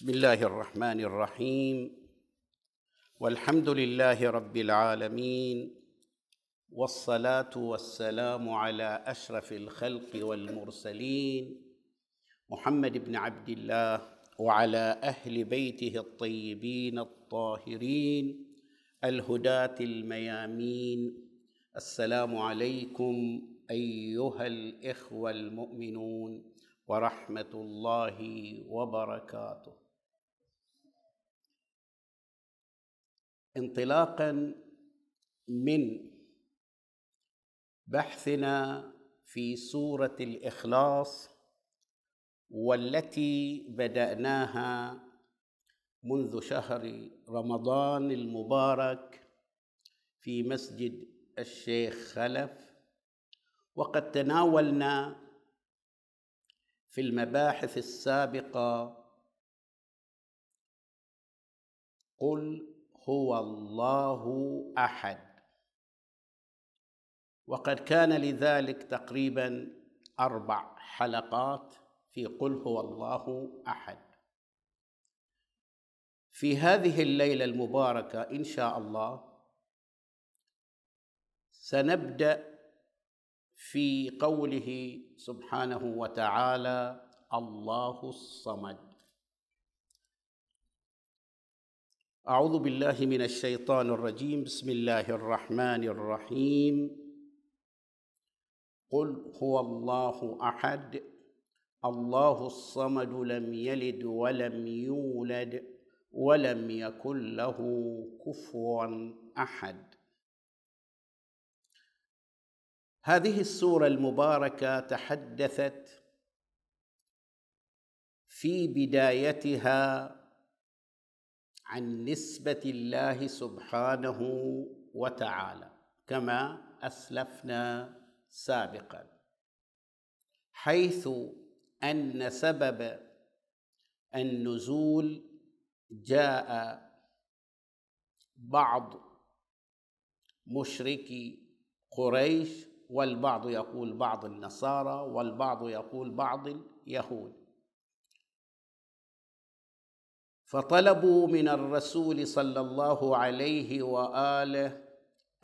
بسم الله الرحمن الرحيم. والحمد لله رب العالمين. والصلاة والسلام على أشرف الخلق والمرسلين. محمد بن عبد الله وعلى أهل بيته الطيبين الطاهرين. الهداة الميامين. السلام عليكم أيها الإخوة المؤمنون ورحمة الله وبركاته. انطلاقا من بحثنا في سورة الإخلاص والتي بدأناها منذ شهر رمضان المبارك في مسجد الشيخ خلف. وقد تناولنا في المباحث السابقة قل هو الله أحد. وقد كان لذلك تقريبا أربع حلقات في قل هو الله أحد. في هذه الليلة المباركة إن شاء الله سنبدأ في قوله سبحانه وتعالى الله الصمد. أعوذ بالله من الشيطان الرجيم. بسم الله الرحمن الرحيم. قل هو الله أحد. الله الصمد لم يلد ولم يولد ولم يكن له كفوا أحد. هذه السورة المباركة تحدثت في بدايتها عن نسبة الله سبحانه وتعالى كما أسلفنا سابقا. حيث أن سبب النزول جاء بعض مشركي قريش والبعض يقول بعض النصارى والبعض يقول بعض اليهود. فطلبوا من الرسول صلى الله عليه وآله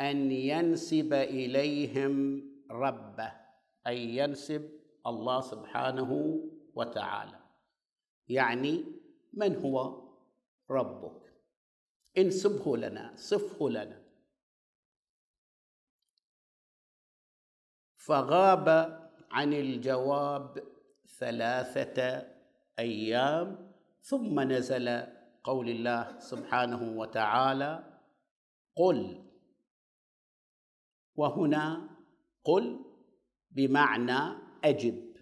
أن ينسب إليهم ربه أي ينسب الله سبحانه وتعالى. يعني من هو؟ ربك. انسبه لنا صفه لنا. فغاب عن الجواب ثلاثة أيام ثم نزل قول الله سبحانه وتعالى قل. وهنا قل بمعنى أجب.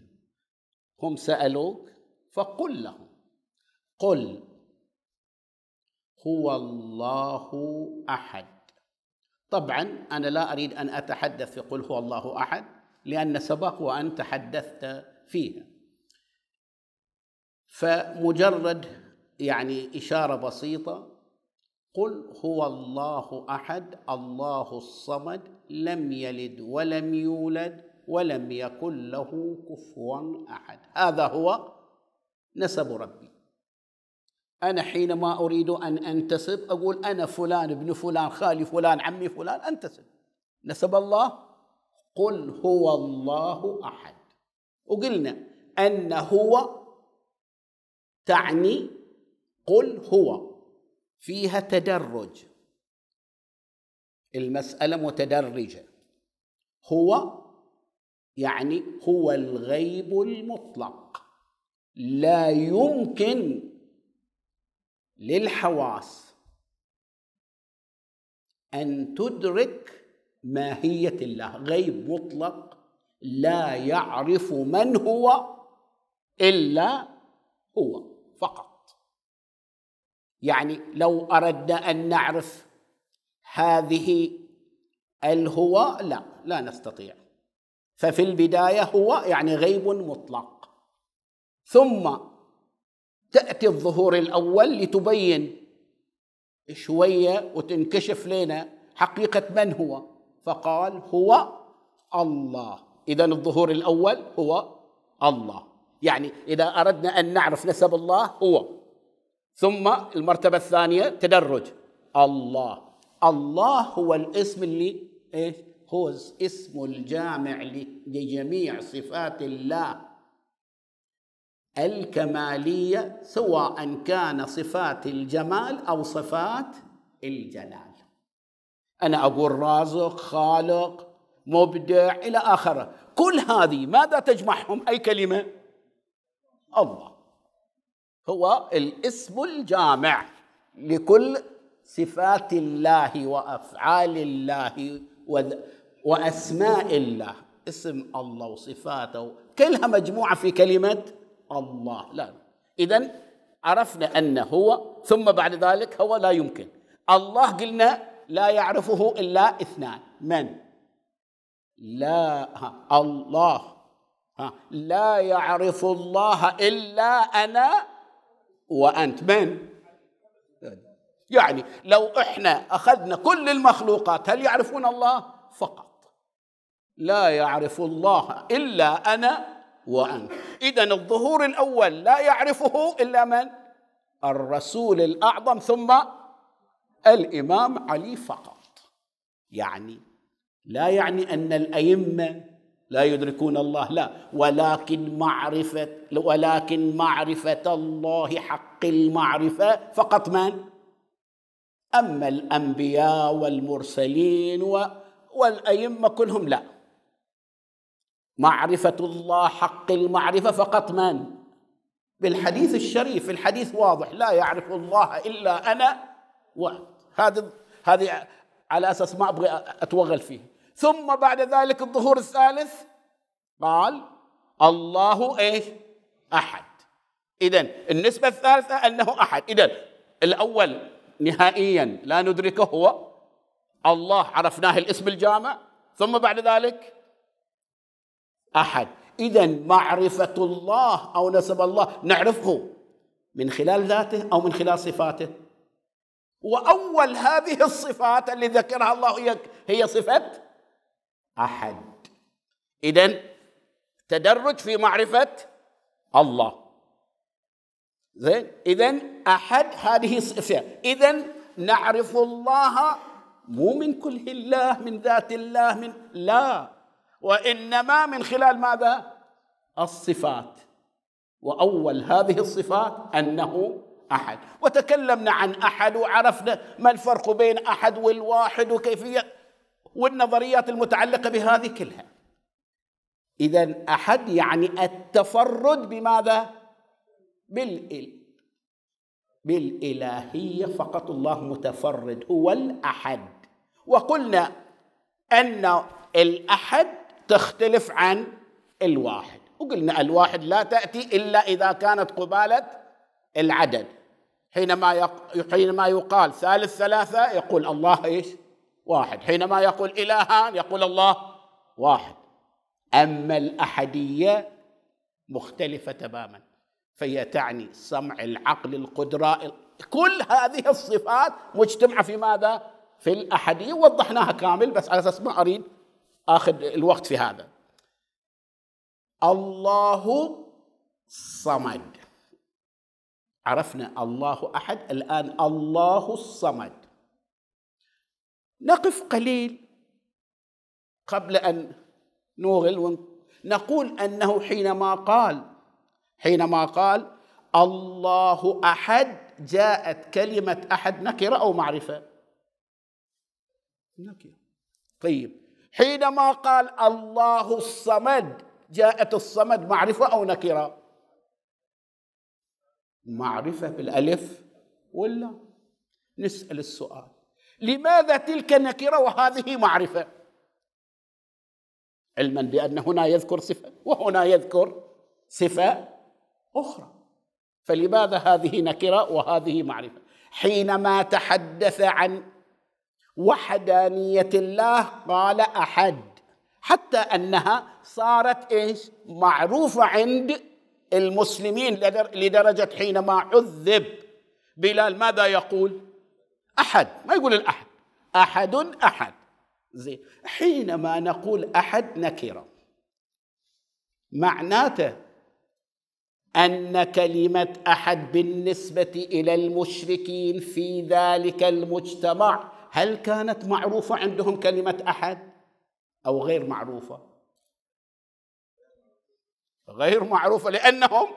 هم سألوك فقل لهم. قل. هو الله أحد. طبعا أنا لا أريد أن أتحدث في قل هو الله أحد لأن سبق وأن تحدثت فيها فمجرد يعني إشارة بسيطة قل هو الله أحد الله الصمد لم يلد ولم يولد ولم يكن له كفوا أحد. هذا هو نسب ربي. أنا حينما أريد أن أنتسب أقول أنا فلان ابن فلان خالي فلان عمي فلان أنتسب. نسب الله قل هو الله أحد. وقلنا أن هو تعني قل هو فيها تدرج. المسألة متدرجة. هو يعني هو الغيب المطلق. لا يمكن للحواس أن تدرك ماهية الله. غيب مطلق لا يعرف من هو إلا هو. يعني لو أردنا أن نعرف هذه الهو لا لا نستطيع. ففي البداية هو يعني غيب مطلق. ثم تأتي الظهور الأول لتبين شوية وتنكشف لنا حقيقة من هو. فقال هو الله. اذا الظهور الأول هو الله. يعني إذا أردنا أن نعرف نسب الله هو. ثم المرتبة الثانية تدرج. الله. الله هو الاسم اللي إيش؟ هو اسم الجامع لجميع صفات الله. الكمالية سواء كان صفات الجمال أو صفات الجلال. أنا أقول رازق خالق مبدع إلى آخره. كل هذه ماذا تجمعهم؟ أي كلمة؟ الله. هو الاسم الجامع لكل صفات الله وأفعال الله وأسماء الله. اسم الله وصفاته. كلها مجموعة في كلمة الله. لا. اذا عرفنا أنه هو ثم بعد ذلك هو لا يمكن. الله قلنا لا يعرفه إلا اثنان. من؟ لا. ها. الله. ها. لا يعرف الله إلا أنا وأنت من؟ يعني لو إحنا أخذنا كل المخلوقات هل يعرفون الله؟ فقط. لا يعرف الله إلا أنا وأنت. اذا الظهور الأول لا يعرفه إلا من؟ الرسول الأعظم ثم الإمام علي فقط. يعني لا يعني أن الأئمة لا يدركون الله لا. ولكن معرفة ولكن معرفة الله حق المعرفة فقط من؟ أما الأنبياء والمرسلين والأئمة كلهم لا. معرفة الله حق المعرفة فقط من؟ بالحديث الشريف الحديث واضح لا يعرف الله إلا أنا وهذا هذه على أساس ما أبغى أتوغل فيه. ثم بعد ذلك الظهور الثالث قال الله إيش أحد. اذا النسبة الثالثة أنه أحد. اذا الأول نهائيا لا ندركه هو الله. عرفناه الاسم الجامع. ثم بعد ذلك أحد. اذا معرفة الله أو نسب الله نعرفه من خلال ذاته أو من خلال صفاته. وأول هذه الصفات اللي ذكرها الله هي صفة أحد. اذا تدرج في معرفة الله. زين؟ اذا أحد هذه صفه اذا نعرف الله مو من كله الله من ذات الله من لا. وإنما من خلال ماذا؟ الصفات. وأول هذه الصفات أنه أحد. وتكلمنا عن أحد وعرفنا ما الفرق بين أحد والواحد وكيفية والنظريات المتعلقة بهذه كلها. اذا أحد يعني التفرد بماذا؟ بالإل. بالإلهية فقط الله متفرد هو الأحد. وقلنا أن الأحد تختلف عن الواحد. وقلنا الواحد لا تأتي إلا إذا كانت قبالة العدد. حينما يق... حينما يقال ثالث ثلاثة يقول الله إيش؟ واحد. حينما يقول إلهان يقول الله واحد. أما الأحدية مختلفة تماما فهي تعني سمع العقل القدرة كل هذه الصفات مجتمعة في ماذا؟ في الأحدية. وضحناها كامل بس على أساس ما أريد آخذ الوقت في هذا. الله صمد. عرفنا الله أحد الآن الله الصمد. نقف قليل. قبل أن نوغل نقول أنه حينما قال حينما قال الله أحد جاءت كلمة أحد نكرة أو معرفة. نكرة. طيب. حينما قال الله الصمد جاءت الصمد معرفة أو نكرة؟ معرفة بالألف ولا؟ نسأل السؤال. لماذا تلك نكره وهذه معرفة؟ علما بأن هنا يذكر صفة وهنا يذكر صفة أخرى. فلماذا هذه نكرة وهذه معرفة؟ حينما تحدث عن وحدانية الله قال أحد حتى أنها صارت إيش؟ معروفة عند المسلمين لدرجة حينما عذب بلال ماذا يقول؟ أحد ما يقول الأحد. أحد أحد. زين. حينما نقول أحد نكرة معناته أن كلمة أحد بالنسبة إلى المشركين في ذلك المجتمع هل كانت معروفة عندهم كلمة أحد أو غير معروفة؟ غير معروفة لأنهم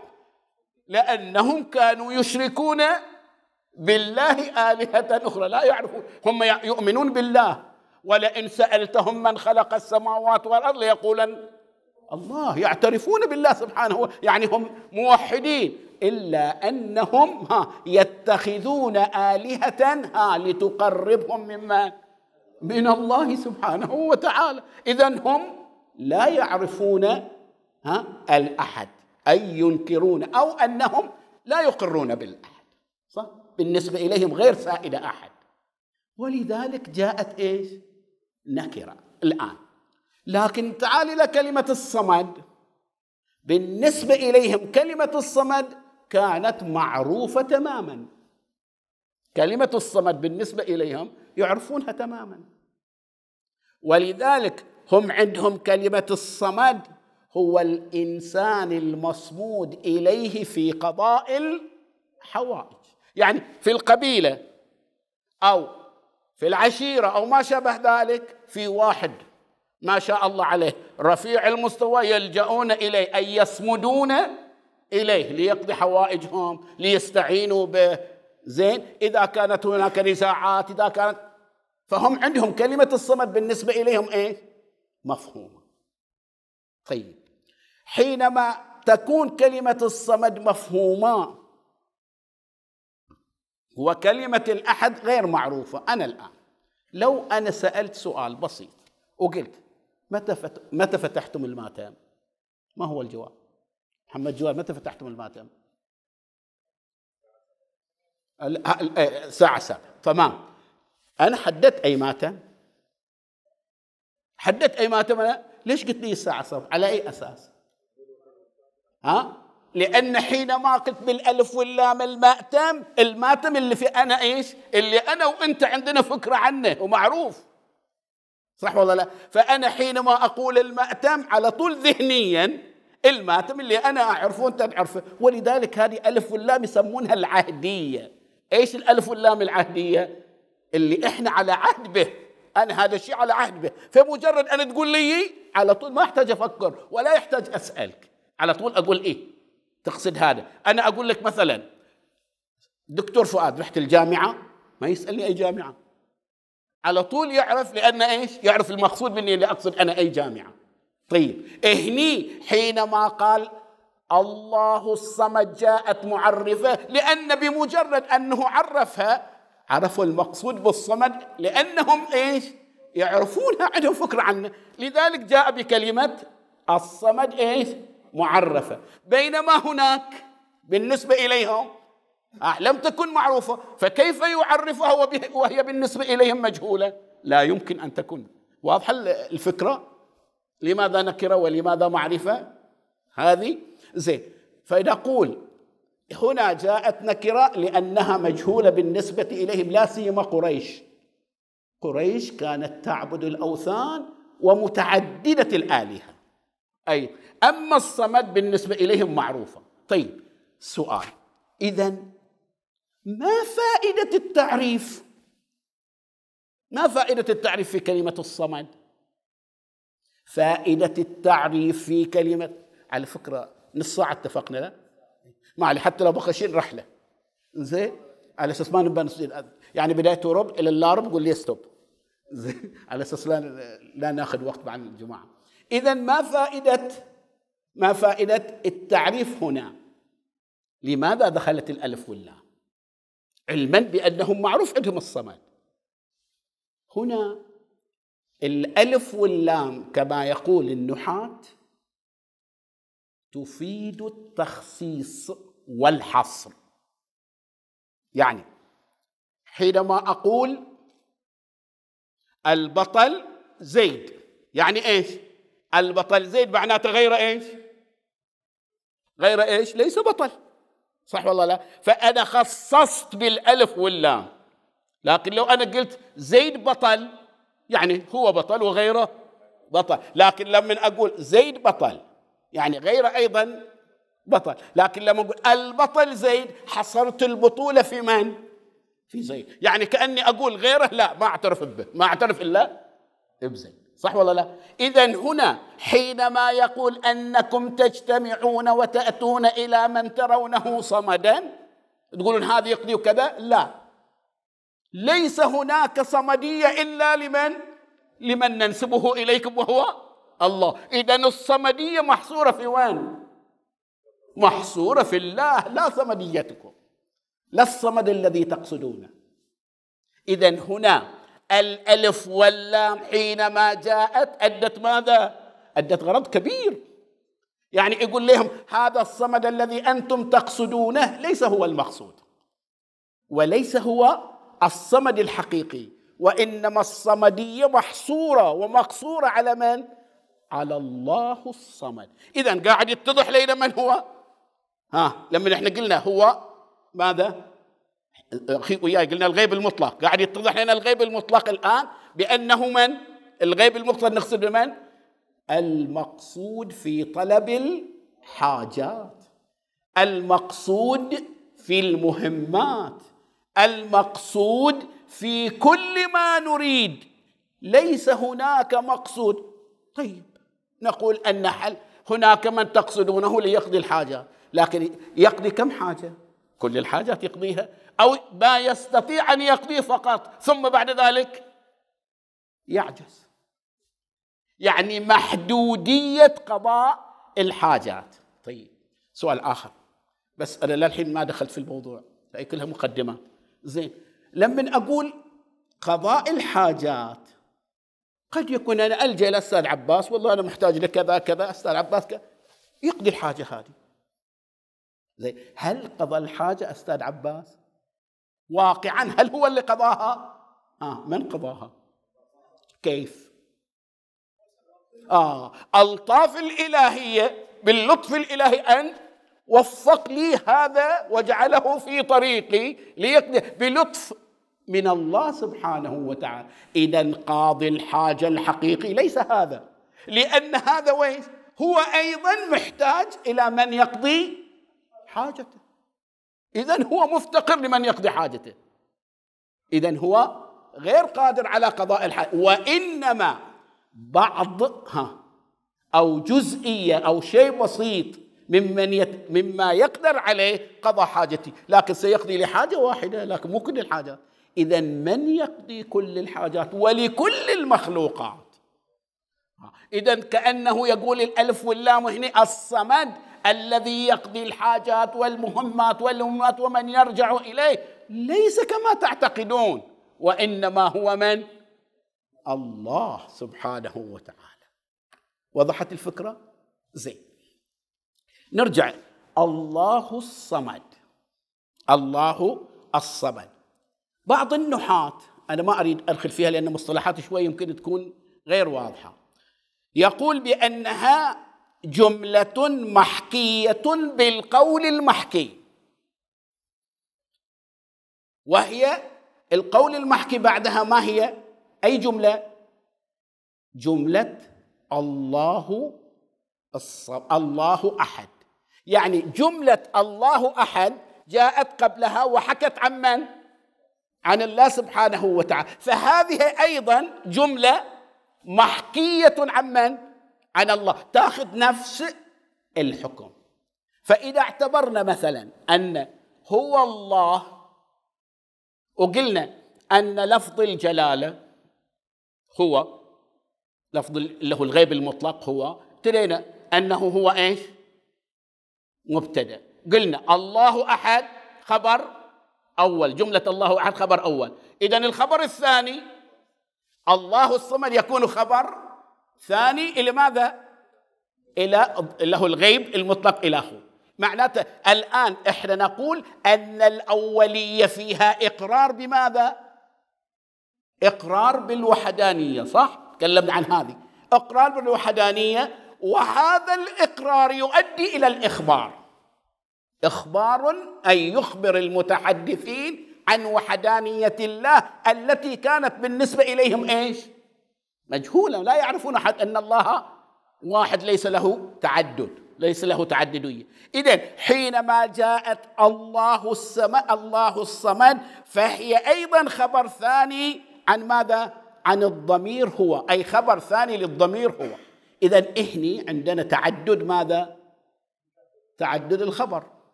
لأنهم كانوا يشركون بالله آلهة أخرى لا يعرفون. هم يؤمنون بالله. ولئن سألتهم من خلق السماوات والأرض ليقولن الله يعترفون بالله سبحانه يعني هم موحدين. إلا أنهم ها يتخذون آلهة ها لتقربهم مما من الله سبحانه وتعالى. اذا هم لا يعرفون ها الأحد. أي ينكرون أو أنهم لا يقرون بالأحد. صح؟ بالنسبة إليهم غير سائد أحد. ولذلك جاءت إيش؟ نكرة الآن. لكن تعال إلى كلمة الصمد. بالنسبة إليهم كلمة الصمد كانت معروفة تماما. كلمة الصمد بالنسبة إليهم يعرفونها تماما. ولذلك هم عندهم كلمة الصمد هو الإنسان المصمود إليه في قضاء الحوائج. يعني في القبيلة أو في العشيرة أو ما شابه ذلك في واحد ما شاء الله عليه رفيع المستوى يلجؤون إليه أي يصمدون إليه ليقضي حوائجهم ليستعينوا به زين إذا كانت هناك نزاعات إذا كانت فهم عندهم كلمة الصمد بالنسبة إليهم إيش؟ مفهومه طيب حينما تكون كلمة الصمد مفهومة وكلمة الأحد غير معروفة. أنا الآن لو أنا سألت سؤال بسيط وقلت متى متى فتحتم الماتم؟ ما هو الجواب؟ محمد جواد متى فتحتم الماتم؟ ساعة ساعة. تمام. أنا حددت أي ماتم؟ حددت أي ماتم أنا؟ ليش قلت لي الساعة صف على أي أساس؟ ها؟ لأن حينما قلت بالألف واللام المأتم المأتم اللي في أنا إيش؟ اللي أنا وأنت عندنا فكرة عنه ومعروف. صح ولا لا؟ فأنا حينما أقول المأتم على طول ذهنيا المأتم اللي أنا أعرفه وأنت تعرفه. ولذلك هذه ألف واللام يسمونها العهدية. إيش الألف واللام العهدية؟ اللي إحنا على عهد به. أنا هذا الشيء على عهد به. فمجرد أن تقول لي على طول ما أحتاج أفكر ولا يحتاج أسألك. على طول أقول إيه؟ تقصد هذا. أنا أقول لك مثلا دكتور فؤاد رحت الجامعة ما يسألني أي جامعة. على طول يعرف لأن إيش؟ يعرف المقصود مني اللي أقصد أنا أي جامعة. طيب هني حينما قال الله الصمد جاءت معرفة لأن بمجرد أنه عرفها عرفوا المقصود بالصمد لأنهم إيش؟ يعرفونها عندهم فكرة عنه. لذلك جاء بكلمة الصمد إيش؟ معرفة. بينما هناك بالنسبة إليهم آه لم تكن معروفة فكيف يعرفها وهي بالنسبة إليهم مجهولة؟ لا يمكن أن تكون. واضحة الفكرة؟ لماذا نكرة ولماذا معرفة؟ هذه زين. فنقول هنا جاءت نكرة لأنها مجهولة بالنسبة إليهم لا سيما قريش. قريش كانت تعبد الأوثان ومتعددة الآلهة. أي. أما الصمد بالنسبة إليهم معروفة. طيب سؤال. إذا ما فائدة التعريف؟ ما فائدة التعريف في كلمة الصمد؟ فائدة التعريف في كلمة على فكرة نص ساعة اتفقنا لا؟ ما علي حتى لو بخشين رحلة زين؟ على أساس ما نبقى يعني بداية رب إلى اللارب قول لي stop على أساس لا لا ناخذ وقت مع الجماعة. اذا ما فائدة؟ ما فائدة التعريف هنا. لماذا دخلت الألف واللام؟ علما بأنهم معروف عندهم الصمد. هنا الألف واللام كما يقول النحاة تفيد التخصيص والحصر. يعني حينما أقول البطل زيد يعني إيش؟ البطل زيد معناته غير إيش؟ غير إيش؟ ليس بطل. صح والله لا؟ فأنا خصصت بالألف واللام. لكن لو أنا قلت زيد بطل يعني هو بطل وغيره بطل. لكن لما أقول زيد بطل يعني غيره أيضا بطل. لكن لما أقول البطل زيد حصرت البطولة في من؟ في زيد. يعني كأني أقول غيره لا ما أعترف به. ما أعترف إلا بزيد. صح ولا لا؟ إذا هنا حينما يقول أنكم تجتمعون وتأتون إلى من ترونه صمدا تقولون هذا يقضي كذا؟ لا. ليس هناك صمدية إلا لمن؟ لمن ننسبه إليكم وهو الله. إذا الصمدية محصورة في وين؟ محصورة في الله. لا صمديتكم. لا الصمد الذي تقصدونه إذا هنا الألف واللام حينما جاءت أدت ماذا؟ أدت غرض كبير يعني يقول لهم هذا الصمد الذي أنتم تقصدونه ليس هو المقصود وليس هو الصمد الحقيقي وإنما الصمدية محصورة ومقصورة على من؟ على الله الصمد إذا قاعد يتضح لنا من هو؟ ها لما إحنا قلنا هو ماذا؟ أخي وياي قلنا الغيب المطلق. قاعد يتضح لنا الغيب المطلق الآن بأنه من؟ الغيب المطلق نقصد بمن؟ المقصود في طلب الحاجات. المقصود في المهمات. المقصود في كل ما نريد. ليس هناك مقصود. طيب نقول أن حل هناك من تقصدونه ليقضي الحاجة. لكن يقضي كم حاجة؟ كل الحاجات يقضيها. أو ما يستطيع أن يقضيه فقط ثم بعد ذلك يعجز. يعني محدودية قضاء الحاجات. طيب سؤال آخر. بس أنا للحين ما دخلت في الموضوع هي كلها مقدمات زين لما أقول قضاء الحاجات قد يكون أنا ألجأ إلى أستاذ عباس والله أنا محتاج لكذا كذا أستاذ عباس كذا. يقضي الحاجة هذه. زين هل قضى الحاجة أستاذ عباس؟ واقعا هل هو اللي قضاها؟ آه من قضاها؟ كيف؟ آه ألطاف الإلهية باللطف الإلهي أن وفق لي هذا وجعله في طريقي ليقضي بلطف من الله سبحانه وتعالى. إذا قاضي الحاجة الحقيقي ليس هذا لأن هذا وين؟ هو أيضا محتاج إلى من يقضي حاجته. إذا هو مفتقر لمن يقضي حاجته. إذا هو غير قادر على قضاء الحاجة وإنما بعض ها أو جزئية أو شيء بسيط ممن يت مما يقدر عليه قضى حاجتي لكن سيقضي لحاجة واحدة لكن مو كل الحاجات إذا من يقضي كل الحاجات؟ ولكل المخلوقات. إذا كأنه يقول الألف واللام هنا الصمد الذي يقضي الحاجات والمهمات والأمات ومن يرجع إليه ليس كما تعتقدون وإنما هو من؟ الله سبحانه وتعالى. وضحت الفكرة؟ زين. نرجع. الله الصمد. الله الصمد. بعض النحاة أنا ما أريد أدخل فيها لأن مصطلحات شوي يمكن تكون غير واضحة. يقول بأنها جملة محكية بالقول المحكي. وهي القول المحكي بعدها ما هي؟ أي جملة؟ جملة الله الله أحد. يعني جملة الله أحد جاءت قبلها وحكت عن من؟ عن الله سبحانه وتعالى. فهذه أيضا جملة محكية عن من؟ عن الله. تاخذ نفس الحكم. فإذا اعتبرنا مثلا أن هو الله وقلنا أن لفظ الجلالة هو لفظ له الغيب المطلق هو ترينا أنه هو إيش؟ مبتدأ. قلنا الله أحد خبر أول. جملة الله أحد خبر أول. اذا الخبر الثاني الله الصمد يكون خبر ثاني إلى ماذا؟ إلى له الغيب المطلق إلهه معناته الآن إحنا نقول أن الأولية فيها إقرار بماذا؟ إقرار بالوحدانية صح؟ تكلمنا عن هذه إقرار بالوحدانية وهذا الإقرار يؤدي إلى الإخبار إخبار أي يخبر المتحدثين عن وحدانية الله التي كانت بالنسبة إليهم إيش؟ مجهولا لا يعرفون أحد أن الله واحد ليس له تعدد ليس له تعددية إذا حينما جاءت الله السماء الله الصمد فهي أيضا خبر ثاني عن ماذا؟ عن الضمير هو أي خبر ثاني للضمير هو إذا إهني عندنا تعدد ماذا؟ تعدد الخبر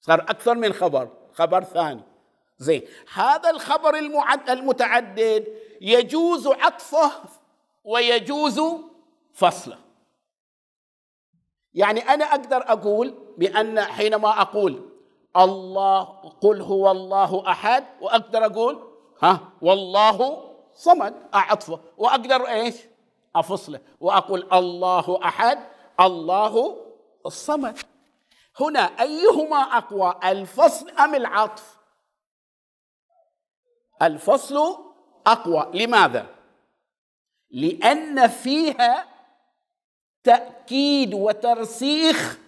صار أكثر من خبر خبر ثاني زين هذا الخبر المتعدد يجوز عطفه ويجوز فصله. يعني أنا أقدر أقول بأن حينما أقول الله قل هو الله أحد وأقدر أقول ها والله صمد أعطفه. وأقدر إيش؟ أفصله. وأقول الله أحد الله الصمد هنا أيهما أقوى الفصل أم العطف؟ الفصل أقوى. لماذا؟ لأن فيها تأكيد وترسيخ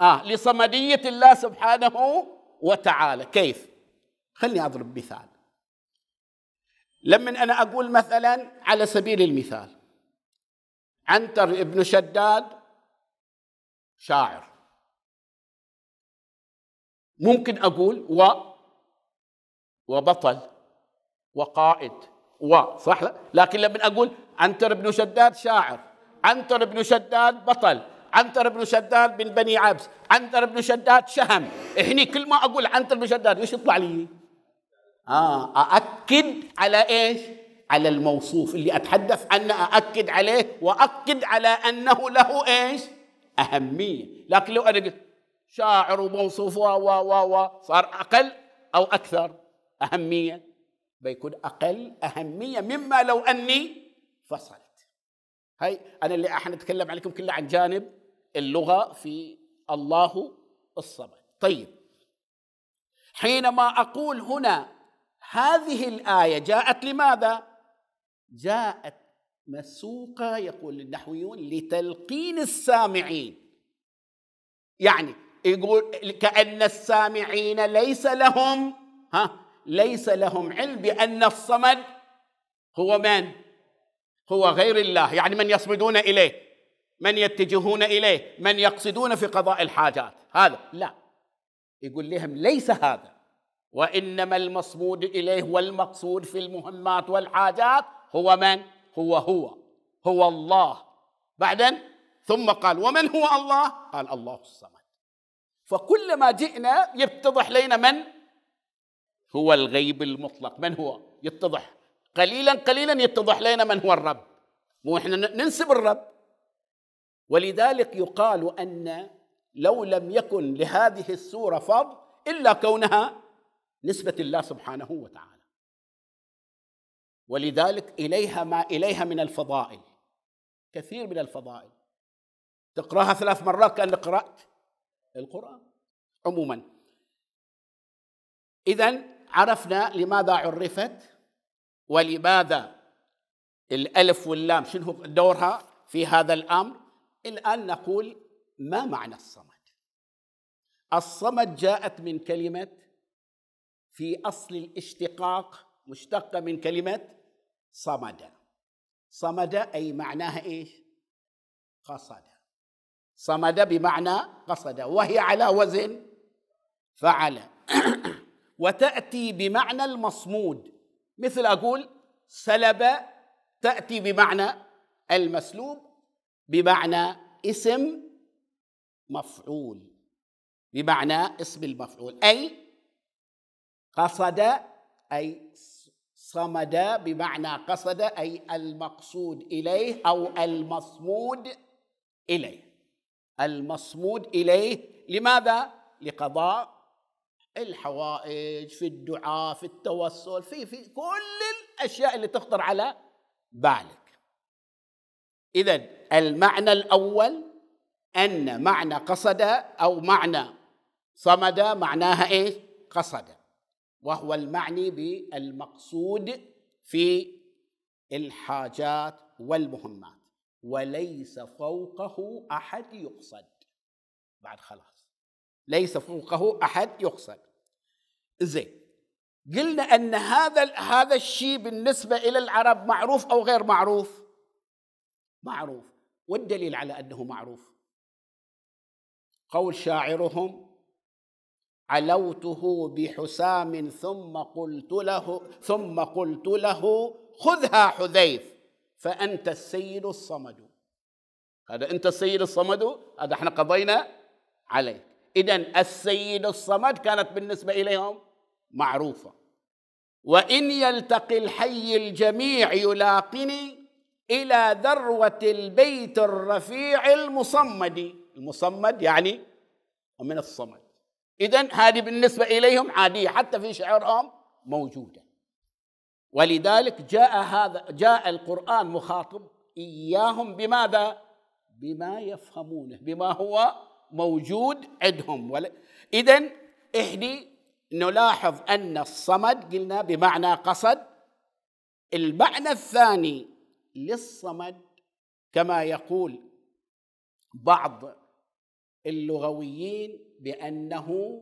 آه لصمدية الله سبحانه وتعالى. كيف؟ خلني أضرب مثال. لما أنا أقول مثلا على سبيل المثال عنتر ابن شداد شاعر. ممكن أقول و وبطل. وقائد. و. صح لا؟ لكن لما أقول عنتر بن شداد شاعر عنتر بن شداد بطل عنتر بن شداد من بني عبس عنتر بن شداد شهم. هني كل ما أقول عنتر بن شداد إيش يطلع لي؟ آه أأكد على إيش؟ على الموصوف اللي أتحدث عنه أأكد عليه واكد على أنه له إيش؟ أهمية. لكن لو أنا قلت شاعر وموصوف و و و صار أقل أو أكثر أهمية. بيكون أقل أهمية مما لو أني فصلت. هاي أنا اللي إحنا نتكلم عليكم كله عن جانب اللغة في الله الصمد. طيب حينما أقول هنا هذه الآية جاءت لماذا؟ جاءت مسوقة يقول النحويون لتلقين السامعين. يعني يقول كأن السامعين ليس لهم ها؟ ليس لهم علم بأن الصمد هو من؟ هو غير الله يعني من يصمدون إليه من يتجهون إليه من يقصدون في قضاء الحاجات هذا لا يقول لهم ليس هذا وإنما المصمود إليه والمقصود في المهمات والحاجات هو من؟ هو هو هو الله بعدين ثم قال ومن هو الله؟ قال الله الصمد فكلما جئنا يتضح لنا من هو الغيب المطلق. من هو؟ يتضح. قليلا قليلا يتضح لنا من هو الرب. مو إحنا ننسب الرب. ولذلك يقال أن لو لم يكن لهذه السورة فضل إلا كونها نسبة الله سبحانه وتعالى. ولذلك إليها ما إليها من الفضائل. كثير من الفضائل. تقرأها ثلاث مرات كان قرأت القرآن. عموما. إذا عرفنا لماذا عرفت ولماذا الألف واللام شنو دورها في هذا الأمر؟ الآن نقول ما معنى الصمد؟ الصمد جاءت من كلمة في أصل الاشتقاق مشتقة من كلمة صمد. صمد أي معناها إيش؟ قصد. صمد بمعنى قصد وهي على وزن فعل. وتأتي بمعنى المصمود. مثل أقول سلب تأتي بمعنى المسلوب بمعنى اسم مفعول بمعنى اسم المفعول. أي قصد أي صمد بمعنى قصد أي المقصود إليه أو المصمود إليه. المصمود إليه لماذا؟ لقضاء الحوائج في الدعاء في التوسل في في كل الأشياء اللي تخطر على بالك. اذا المعنى الأول أن معنى قصد أو معنى صمد معناها إيش قصد. وهو المعني بالمقصود في الحاجات والمهمات. وليس فوقه أحد يقصد. بعد خلاص. ليس فوقه أحد يقصد. زين. قلنا أن هذا هذا الشيء بالنسبة إلى العرب معروف أو غير معروف؟ معروف. والدليل على أنه معروف. قول شاعرهم علوته بحسام ثم قلت له ثم قلت له خذها حذيف فأنت السيد الصمد. هذا أنت السيد الصمد؟ هذا إحنا قضينا عليه. إذا السيد الصمد كانت بالنسبة إليهم معروفة. وإن يلتقي الحي الجميع يلاقني إلى ذروة البيت الرفيع المصمد. المصمد يعني من الصمد. إذا هذه بالنسبة إليهم عادية حتى في شعرهم موجودة. ولذلك جاء هذا جاء القرآن مخاطب إياهم بماذا؟ بما يفهمونه بما هو موجود عندهم. إذا إحدي نلاحظ أن الصمد قلنا بمعنى قصد المعنى الثاني للصمد كما يقول بعض اللغويين بأنه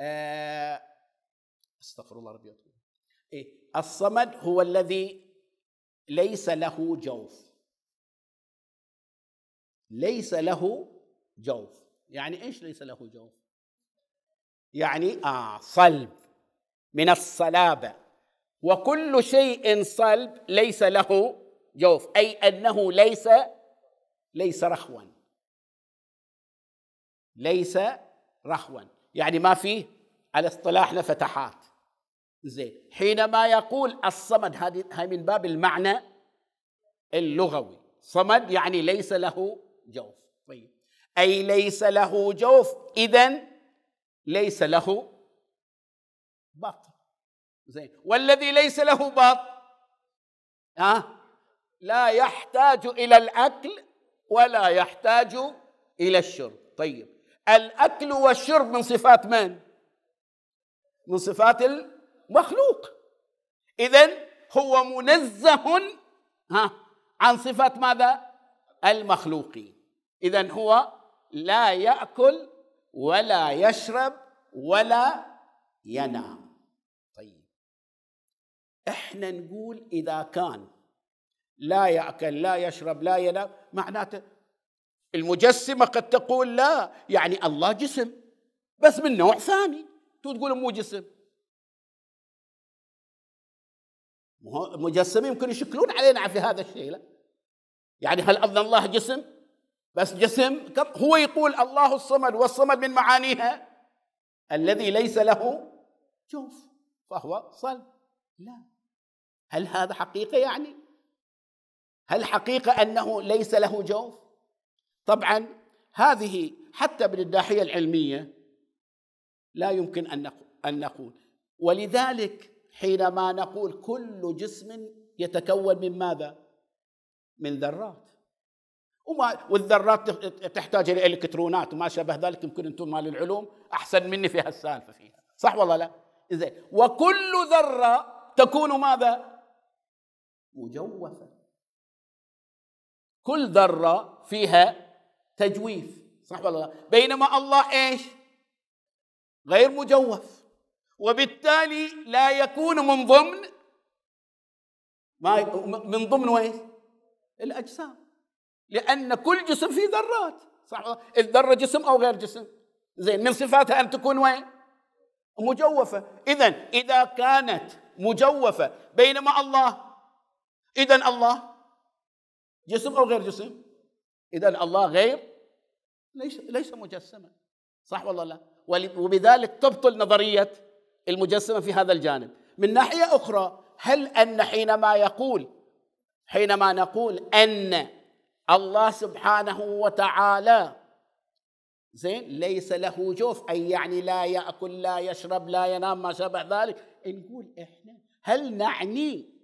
آه، أستغفر الله ربي إيه الصمد هو الذي ليس له جوف. ليس له جوف. يعني إيش ليس له جوف؟ يعني آه صلب من الصلابة. وكل شيء صلب ليس له جوف أي أنه ليس ليس رخوا. ليس رخوا. يعني ما فيه على اصطلاحنا فتحات زين. حينما يقول الصمد هذه من باب المعنى اللغوي. صمد يعني ليس له جوف. طيب. أي ليس له جوف اذا ليس له بطن. زين. والذي ليس له بطن ها لا يحتاج إلى الأكل ولا يحتاج إلى الشرب. طيب. الأكل والشرب من صفات من؟ من صفات المخلوق. اذا هو منزه ها عن صفات ماذا؟ المخلوقين. اذا هو لا يأكل ولا يشرب ولا ينام. طيب. إحنا نقول إذا كان لا يأكل لا يشرب لا ينام معناته المجسمة قد تقول لا يعني الله جسم بس من نوع ثاني. تقول مو جسم. المجسمين يمكن يشكلون علينا في هذا الشيء لا. يعني هل أظن الله جسم؟ بس جسم هو يقول الله الصمد والصمد من معانيها. الذي ليس له جوف فهو صلب. لا. هل هذا حقيقة يعني؟ هل حقيقة أنه ليس له جوف؟ طبعا هذه حتى من الناحية العلمية لا يمكن أن نقول. ولذلك حينما نقول كل جسم يتكون من ماذا؟ من ذرات. وما والذرات تحتاج إلى إلكترونات وما شابه ذلك يمكن أنتم مال العلوم أحسن مني في هالسالفة فيها صح ولا لا؟ زين وكل ذرة تكون ماذا؟ مجوفة كل ذرة فيها تجويف صح ولا لا؟ بينما الله إيش؟ غير مجوف وبالتالي لا يكون من ضمن ما من ضمن وين؟ الأجسام لأن كل جسم فيه ذرات صح الذره جسم أو غير جسم زين من صفاتها أن تكون وين؟ مجوفة اذا إذا كانت مجوفة بينما الله اذا الله جسم أو غير جسم؟ اذا الله غير ليس ليس مجسما صح ولا لا؟ وبذلك تبطل نظرية المجسمة في هذا الجانب من ناحية أخرى هل أن حينما يقول حينما نقول أن الله سبحانه وتعالى. زين ليس له جوف أي يعني لا يأكل لا يشرب لا ينام ما شابه ذلك. نقول إحنا هل نعني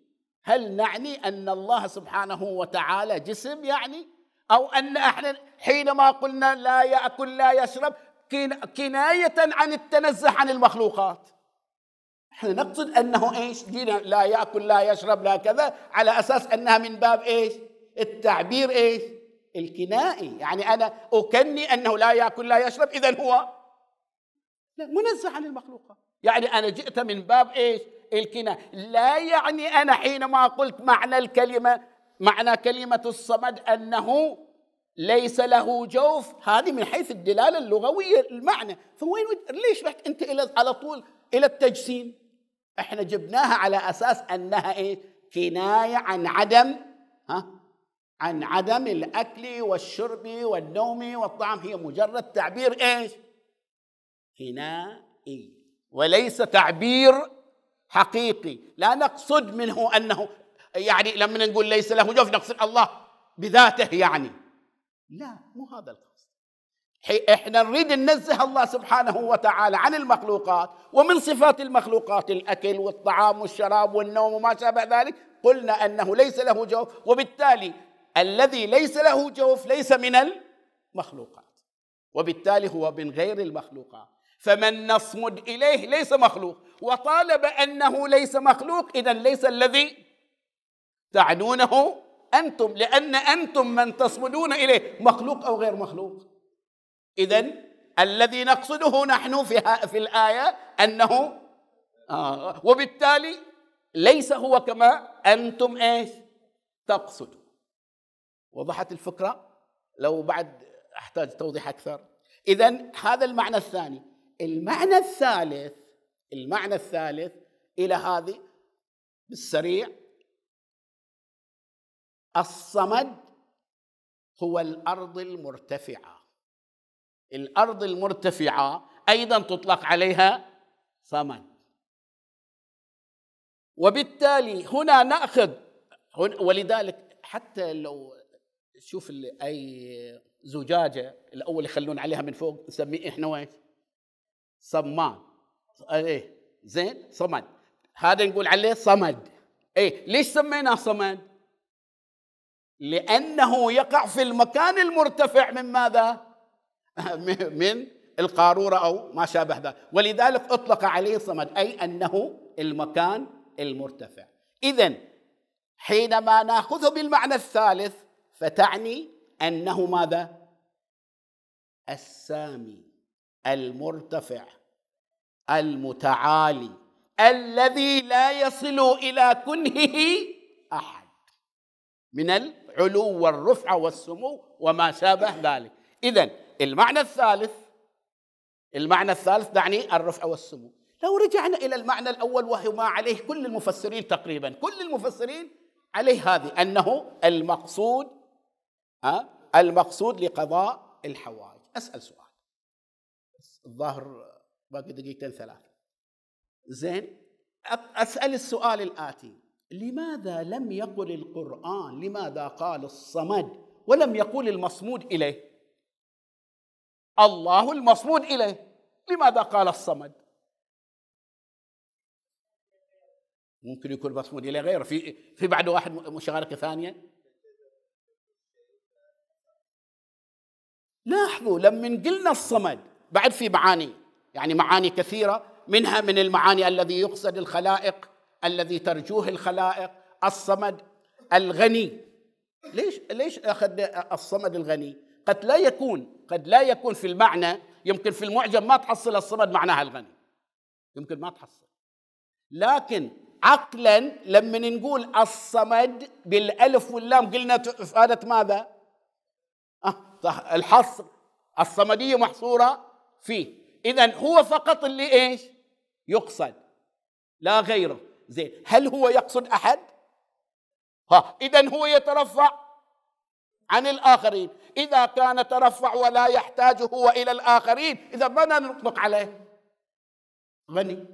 هل نعني أن الله سبحانه وتعالى جسم يعني؟ أو أن إحنا حينما قلنا لا يأكل لا يشرب كناية عن التنزه عن المخلوقات. إحنا نقصد أنه إيش؟ لا يأكل لا يشرب لا كذا على أساس أنها من باب إيش؟ التعبير إيش؟ الكنائي. يعني أنا أكني أنه لا يأكل لا يشرب اذا هو منزه عن المخلوقات. يعني أنا جئت من باب إيش؟ الكناء لا يعني أنا حينما قلت معنى الكلمة معنى كلمة الصمد أنه ليس له جوف هذه من حيث الدلالة اللغوية المعنى. فوين ليش رحت أنت إلى على طول إلى التجسيم؟ إحنا جبناها على أساس أنها إيه كناية عن عدم ها؟ عن عدم الأكل والشرب والنوم والطعام. هي مجرد تعبير إيش؟ كنائي وليس تعبير حقيقي. لا نقصد منه أنه يعني لما نقول ليس له جوف نقصد الله بذاته يعني. لا مو هذا القصد. إحنا نريد ننزه الله سبحانه وتعالى عن المخلوقات ومن صفات المخلوقات الأكل والطعام والشراب والنوم وما شابه ذلك. قلنا أنه ليس له جوف وبالتالي الذي ليس له جوف ليس من المخلوقات. وبالتالي هو من غير المخلوقات. فمن نصمد إليه ليس مخلوق. وطالب أنه ليس مخلوق اذا ليس الذي تعنونه أنتم لأن أنتم من تصمدون إليه. مخلوق أو غير مخلوق؟ اذا الذي نقصده نحن في في الآية أنه آه وبالتالي ليس هو كما أنتم إيش؟ تقصدوا وضحت الفكرة لو بعد أحتاج توضيح أكثر. اذا هذا المعنى الثاني. المعنى الثالث المعنى الثالث إلى هذه بالسريع. الصمد هو الأرض المرتفعة. الأرض المرتفعة أيضا تطلق عليها صمد. وبالتالي هنا نأخذ ولذلك حتى لو شوف أي زجاجة الأول يخلون عليها من فوق نسميه إحنا وين؟ صمان إيه زين صمد هذا نقول عليه صمد إيه ليش سميناه صمد؟ لأنه يقع في المكان المرتفع من ماذا؟ من القارورة أو ما شابه ذلك ولذلك أطلق عليه صمد أي أنه المكان المرتفع اذا حينما نأخذه بالمعنى الثالث فتعني أنه ماذا؟ السامي المرتفع المتعالي الذي لا يصل إلى كنهه أحد من العلو والرفعه والسمو وما شابه ذلك. اذا المعنى الثالث المعنى الثالث تعني الرفع والسمو. لو رجعنا إلى المعنى الأول وهو ما عليه كل المفسرين تقريبا كل المفسرين عليه هذه أنه المقصود المقصود لقضاء الحوائج أسأل سؤال. الظاهر باقي دقيقتين ثلاثة. زين أسأل السؤال الآتي. لماذا لم يقل القرآن؟ لماذا قال الصمد؟ ولم يقول المصمود إليه؟ الله المصمود إليه. لماذا قال الصمد؟ ممكن يكون مصمود إليه غيره. في في بعد واحد مشاركة ثانية؟ لاحظوا لما قلنا الصمد بعد في معاني يعني معاني كثيرة منها من المعاني الذي يقصد الخلائق الذي ترجوه الخلائق الصمد الغني ليش ليش أخذ الصمد الغني؟ قد لا يكون قد لا يكون في المعنى يمكن في المعجم ما تحصل الصمد معناها الغني يمكن ما تحصل لكن عقلا لما نقول الصمد بالألف واللام قلنا افادت ماذا؟ الحصر الصمدية محصورة فيه. إذا هو فقط اللي إيش؟ يقصد. لا غيره. زين. هل هو يقصد أحد؟ ها. إذا هو يترفع عن الآخرين. إذا كان ترفع ولا يحتاج هو إلى الآخرين إذا ماذا نطلق عليه. غني.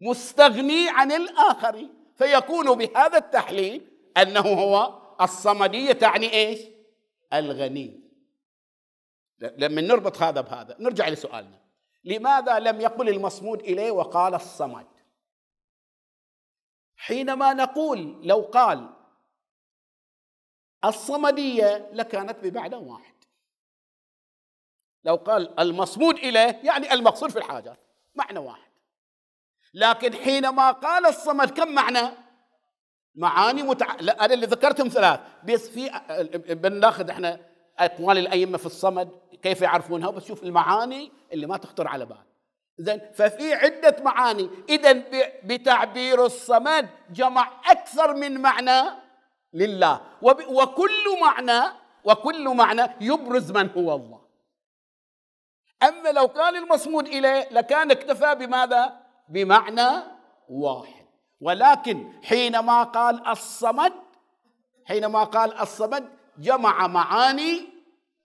مستغني عن الآخرين. فيكون بهذا التحليل أنه هو الصمدية تعني إيش؟ الغني. لما نربط هذا بهذا نرجع لسؤالنا. لماذا لم يقل المصمود إليه وقال الصمد؟ حينما نقول لو قال الصمدية لكانت بمعنى واحد. لو قال المصمود إليه يعني المقصود في الحاجات معنى واحد. لكن حينما قال الصمد كم معنى؟ معاني متع... لا أنا اللي ذكرتهم ثلاث. بس في بناخذ إحنا أقوال الأئمة في الصمد كيف يعرفونها بس شوف المعاني اللي ما تخطر على بال. اذا ففي عدة معاني. اذا بتعبير الصمد جمع أكثر من معنى لله. وكل معنى وكل معنى يبرز من هو الله. أما لو كان المصمود إليه لكان اكتفى بماذا؟ بمعنى واحد. ولكن حينما قال الصمد حينما قال الصمد جمع معاني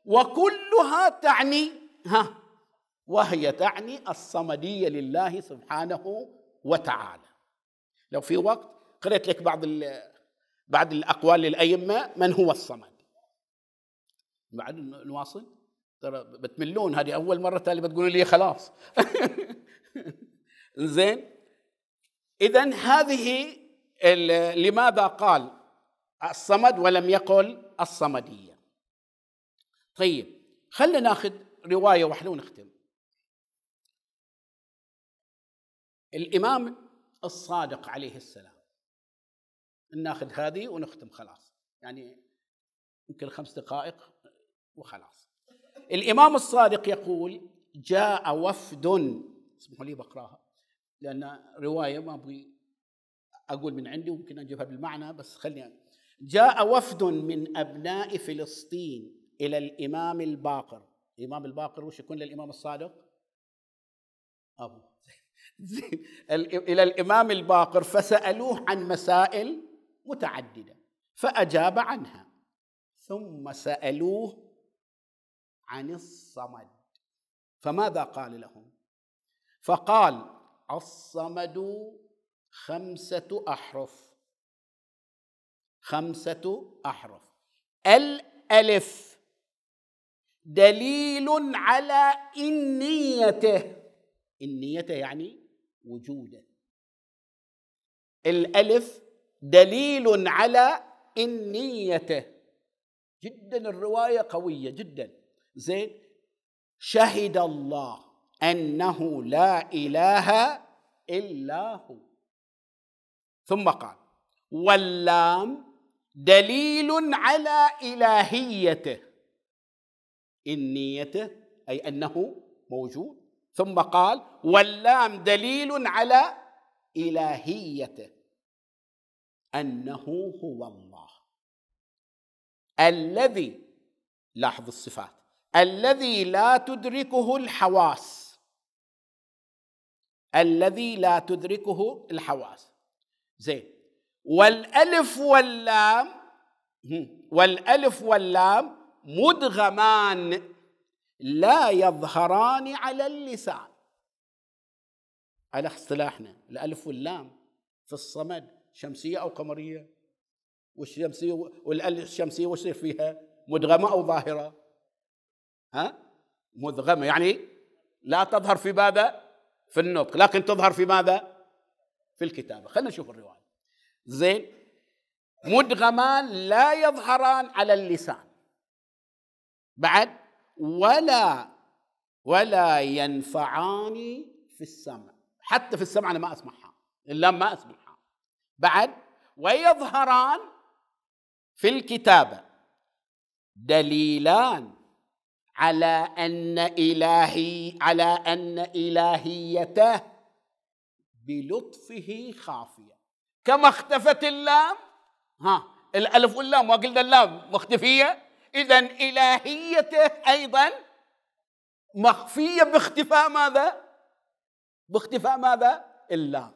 وكلها تعني ها وهي تعني الصمدية لله سبحانه وتعالى. لو في وقت قرأت لك بعض بعض الأقوال للأئمة من هو الصمد؟ بعد نواصل ترى بتملون هذه أول مرة تالي بتقولوا لي خلاص. زين؟ إذا هذه لماذا قال الصمد ولم يقل الصمدية؟ طيب خلينا ناخذ رواية واحدة ونختم الإمام الصادق عليه السلام. ناخذ هذه ونختم خلاص. يعني يمكن خمس دقائق وخلاص. الإمام الصادق يقول جاء وفد. اسمحوا لي بقراها. لأن رواية ما أبغي أقول من عندي وممكن أجيبها بالمعنى بس خليني جاء وفد من أبناء فلسطين إلى الإمام الباقر. الإمام الباقر وش يكون للإمام الصادق؟ أبو. إلى الإمام الباقر فسألوه عن مسائل متعددة فأجاب عنها. ثم سألوه عن الصمد. فماذا قال لهم؟ فقال الصمد خمسة أحرف. خمسة أحرف. الألف دليل على إنيته. إنيته يعني وجوده. الألف دليل على إنيته. جدا الرواية قوية جدا. زين شهد الله. أنه لا إله إلا هو. ثم قال واللام دليل على إلهيته. إنيته أي أنه موجود. ثم قال واللام دليل على إلهيته. أنه هو الله. الذي لاحظ الصفات الذي لا تدركه الحواس. الذي لا تدركه الحواس. زين. والألف واللام والألف واللام مدغمان لا يظهران على اللسان. على اصطلاحنا الألف واللام في الصمد شمسية أو قمرية؟ والشمسيه والشمسيه وش فيها؟ مدغمة أو ظاهرة؟ ها؟ مدغمة يعني لا تظهر في ماذا؟ في النطق. لكن تظهر في ماذا؟ في الكتابة. خلينا نشوف الرواية. زين. مدغمان لا يظهران على اللسان. بعد ولا ولا ينفعان في السمع. حتى في السمع أنا ما أسمعها. اللام ما أسمعها. بعد ويظهران في الكتابة. دليلان. على أن إلهي على أن إلهيته بلطفه خافية. كما اختفت اللام ها الألف واللام وقلنا اللام مختفية. اذا إلهيته أيضا مخفية باختفاء ماذا؟ باختفاء ماذا؟ اللام.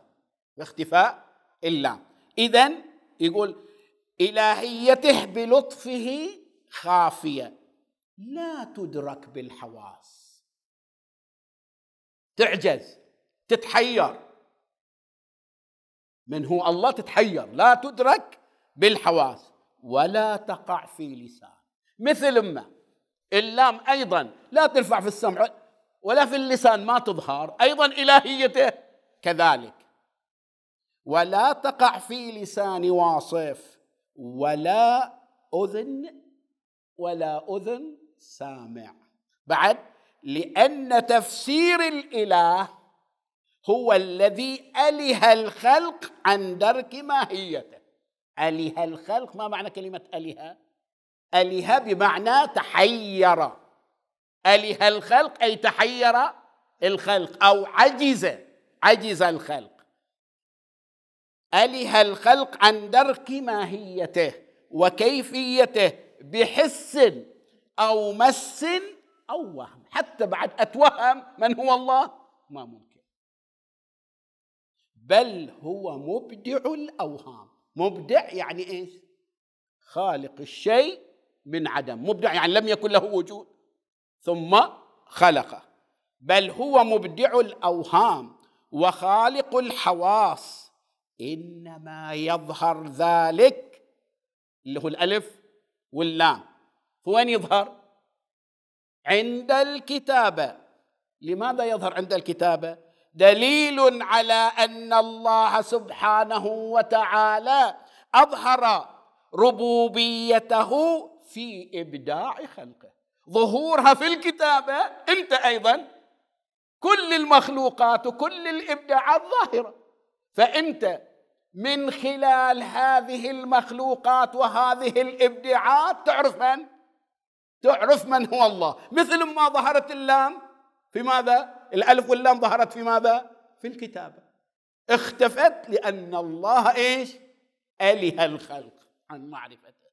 باختفاء إلا إذا يقول إلهيته بلطفه خافية. لا تدرك بالحواس. تعجز تتحير. من هو الله تتحير؟ لا تدرك بالحواس ولا تقع في لسان. مثل ما اللام أيضا لا ترفع في السمع ولا في اللسان ما تظهر أيضا إلهيته كذلك. ولا تقع في لسان واصف ولا أذن ولا أذن سامع. بعد لأن تفسير الإله هو الذي أله الخلق عن درك ماهيته. أله الخلق ما معنى كلمة أله؟ أله بمعنى تحير. أله الخلق أي تحير الخلق أو عجز عجز الخلق. أله الخلق عن درك ماهيته وكيفيته بحس أو مس أو وهم. حتى بعد اتوهم من هو الله؟ ما ممكن. بل هو مبدع الأوهام. مبدع يعني إيش؟ خالق الشيء من عدم. مبدع يعني لم يكن له وجود. ثم خلقه. بل هو مبدع الأوهام وخالق الحواس. إنما يظهر ذلك اللي هو الألف واللام. وين يظهر؟ عند الكتابه لماذا يظهر عند الكتابه دليل على أن الله سبحانه وتعالى أظهر ربوبيته في إبداع خلقه. ظهورها في الكتابه أنت أيضا. كل المخلوقات وكل الإبداعات ظاهرة. فأنت من خلال هذه المخلوقات وهذه الإبداعات تعرف من؟ تعرف من هو الله. مثل ما ظهرت اللام في ماذا؟ الألف واللام ظهرت في ماذا؟ في الكتابه اختفت لأن الله إيش؟ أله الخلق عن معرفته.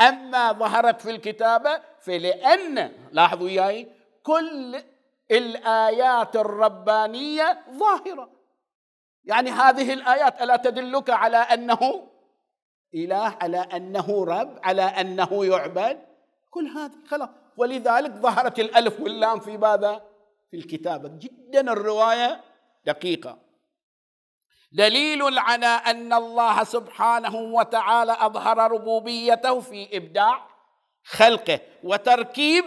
أما ظهرت في الكتابه فلأن لاحظوا وياي كل الآيات الربانية ظاهرة. يعني هذه الآيات ألا تدلك على أنه إله على أنه رب على أنه يعبد؟ كل هذه خلاص. ولذلك ظهرت الألف واللام في ماذا؟ في الكتابة. جدا الرواية دقيقة. دليل على أن الله سبحانه وتعالى أظهر ربوبيته في إبداع خلقه وتركيب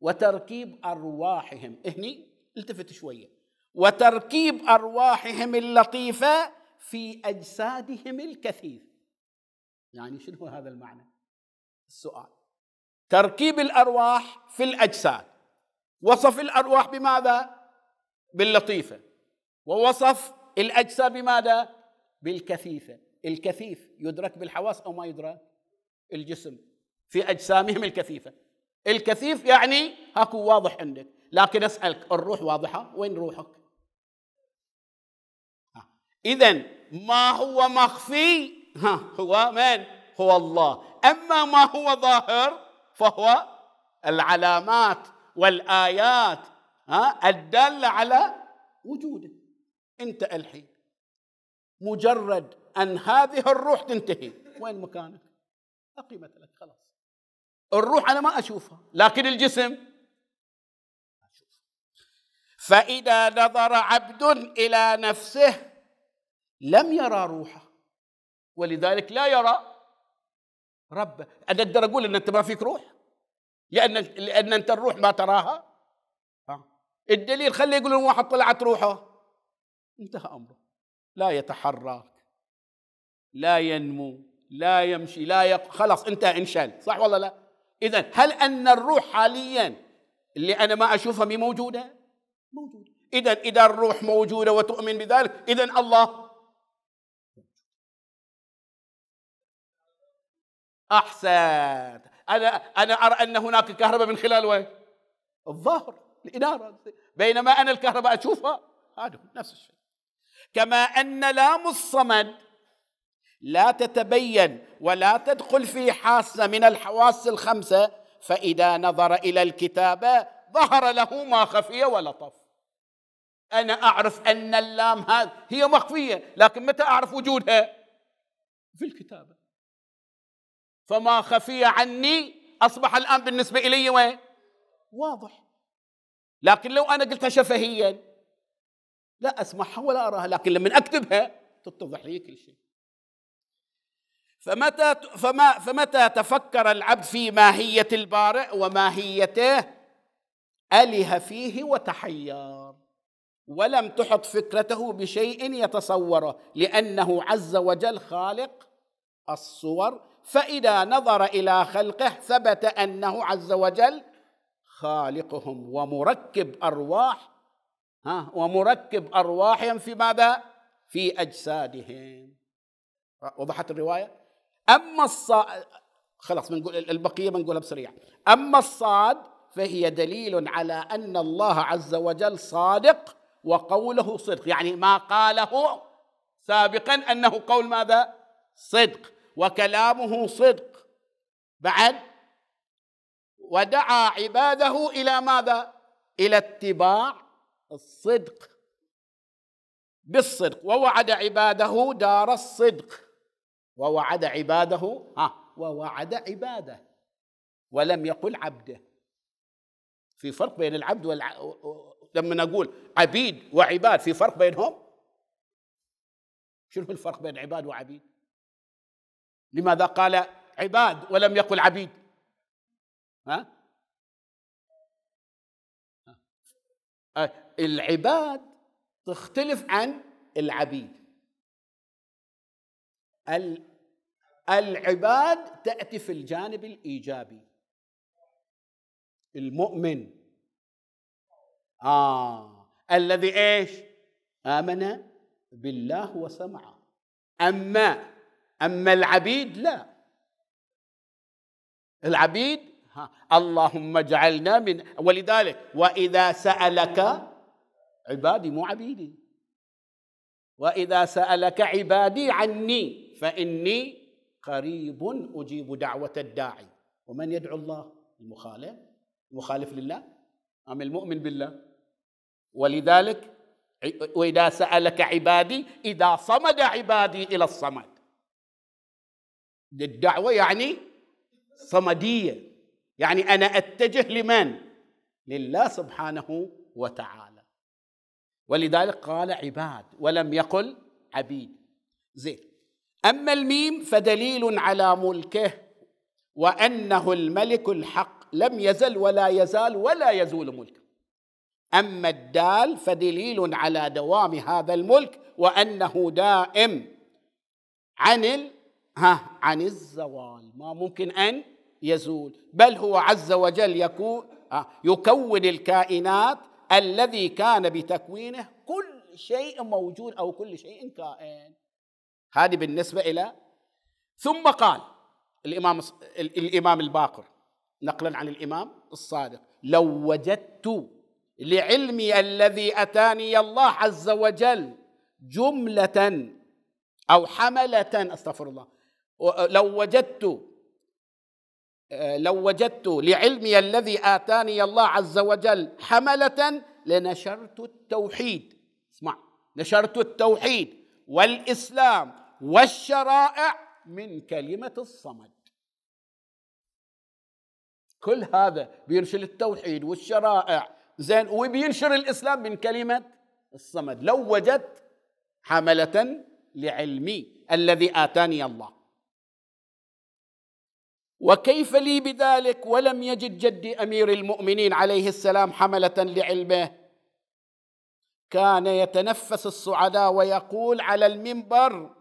وتركيب أرواحهم. هني التفت شوية. وتركيب أرواحهم اللطيفة في أجسادهم الكثير. يعني شنو هذا المعنى؟ السؤال. تركيب الأرواح في الأجساد. وصف الأرواح بماذا؟ باللطيفة. ووصف الأجساد بماذا؟ بالكثيفة. الكثيف يدرك بالحواس أو ما يدرك؟ الجسم. في أجسامهم الكثيفة. الكثيف يعني هاكو واضح عندك. لكن أسألك الروح واضحة؟ وين روحك؟ اذا ما هو مخفي؟ ها هو من؟ هو الله. أما ما هو ظاهر فهو العلامات والآيات ها الداله على وجوده. أنت الحين مجرد أن هذه الروح تنتهي وين مكانك؟ لا قيمه لك خلاص. الروح أنا ما أشوفها لكن الجسم. فإذا نظر عبد إلى نفسه لم يرى روحه ولذلك لا يرى ربه أنا أقدر أقول إن أنت ما فيك روح. لأن لأن أنت الروح ما تراها. الدليل خلي يقولون واحد طلعت روحه. انتهى أمره. لا يتحرك. لا ينمو. لا يمشي. لا يق... خلاص انتهى انشل صح ولا لا؟ إذا هل أن الروح حاليا اللي أنا ما أشوفها موجودة؟ موجودة. إذا إذا الروح موجودة وتؤمن بذلك إذا الله احسنت أنا أنا أرى أن هناك كهرباء من خلال وين؟ الظاهر الإنارة. بينما أنا الكهرباء أشوفها. هذا نفس الشيء. كما أن لام الصمد لا تتبين ولا تدخل في حاسة من الحواس الخمسة فإذا نظر إلى الكتابه ظهر له ما خفي ولطف. أنا أعرف أن اللام هذه هي مخفية لكن متى أعرف وجودها؟ في الكتابه فما خفي عني أصبح الآن بالنسبة إلي وين؟ واضح. لكن لو أنا قلتها شفهيا لا أسمعها ولا أراها لكن لما أكتبها تتضح لي كل شيء. فمتى فما فمتى تفكر العبد في ماهية البارئ وماهيته؟ اله فيه وتحير. ولم تحط فكرته بشيء يتصوره لأنه عز وجل خالق الصور فإذا نظر إلى خلقه ثبت أنه عز وجل خالقهم ومركب أرواح ها ومركب أرواحهم في ماذا؟ في أجسادهم وضحت الرواية؟ أما الصاد خلاص بنقول البقية بنقولها بسريع أما الصاد فهي دليل على أن الله عز وجل صادق وقوله صدق يعني ما قاله سابقا أنه قول ماذا؟ صدق وكلامه صدق. بعد ودعا عباده إلى ماذا؟ إلى اتباع الصدق. بالصدق. ووعد عباده دار الصدق. ووعد عباده ها ووعد عباده. ولم يقل عبده. في فرق بين العبد والع... لما نقول عبيد وعباد في فرق بينهم؟ شنو الفرق بين عباد وعبيد؟ لماذا قال عباد ولم يقل عبيد؟ ها؟ العباد تختلف عن العبيد. العباد تأتي في الجانب الإيجابي. المؤمن. آه. الذي إيش؟ آمن بالله وسمع أما أما العبيد لا. العبيد ها اللهم اجعلنا من ولذلك وإذا سألك عبادي مو عبيدي. وإذا سألك عبادي عني فإني قريب أجيب دعوة الداعي. ومن يدعو الله؟ المخالف. المخالف لله؟ أم المؤمن بالله؟ ولذلك وإذا سألك عبادي إذا صمد عبادي إلى الصمد. الدعوه يعني صمدية. يعني أنا أتجه لمن؟ لله سبحانه وتعالى. ولذلك قال عباد ولم يقل عبيد. زين. أما الميم فدليل على ملكه وأنه الملك الحق. لم يزل ولا يزال ولا يزول ملكه. أما الدال فدليل على دوام هذا الملك وأنه دائم عن. ها عن الزوال ما ممكن أن يزول. بل هو عز وجل يكون يكون الكائنات الذي كان بتكوينه كل شيء موجود أو كل شيء كائن. هذه بالنسبة إلى ثم قال الإمام الإمام الباقر نقلا عن الإمام الصادق لو وجدت لعلمي الذي أتاني الله عز وجل جملة أو حملة أستغفر الله لو وجدت لو وجدت لعلمي الذي آتاني الله عز وجل حملة لنشرت التوحيد. اسمع نشرت التوحيد والإسلام والشرائع من كلمة الصمد. كل هذا بينشر التوحيد والشرائع. زين وبينشر الإسلام من كلمة الصمد. لو وجدت حملة لعلمي الذي آتاني الله. وكيف لي بذلك ولم يجد جدي أمير المؤمنين عليه السلام حملة لعلمه؟ كان يتنفس الصعداء ويقول على المنبر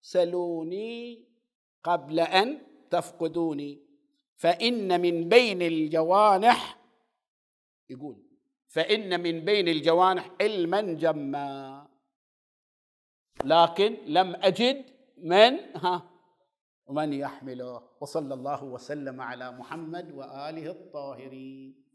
سلوني قبل أن تفقدوني فإن من بين الجوانح يقول فإن من بين الجوانح علما جما لكن لم أجد من ها؟ ومن يحمله وصلى الله وسلم على محمد وآله الطاهرين.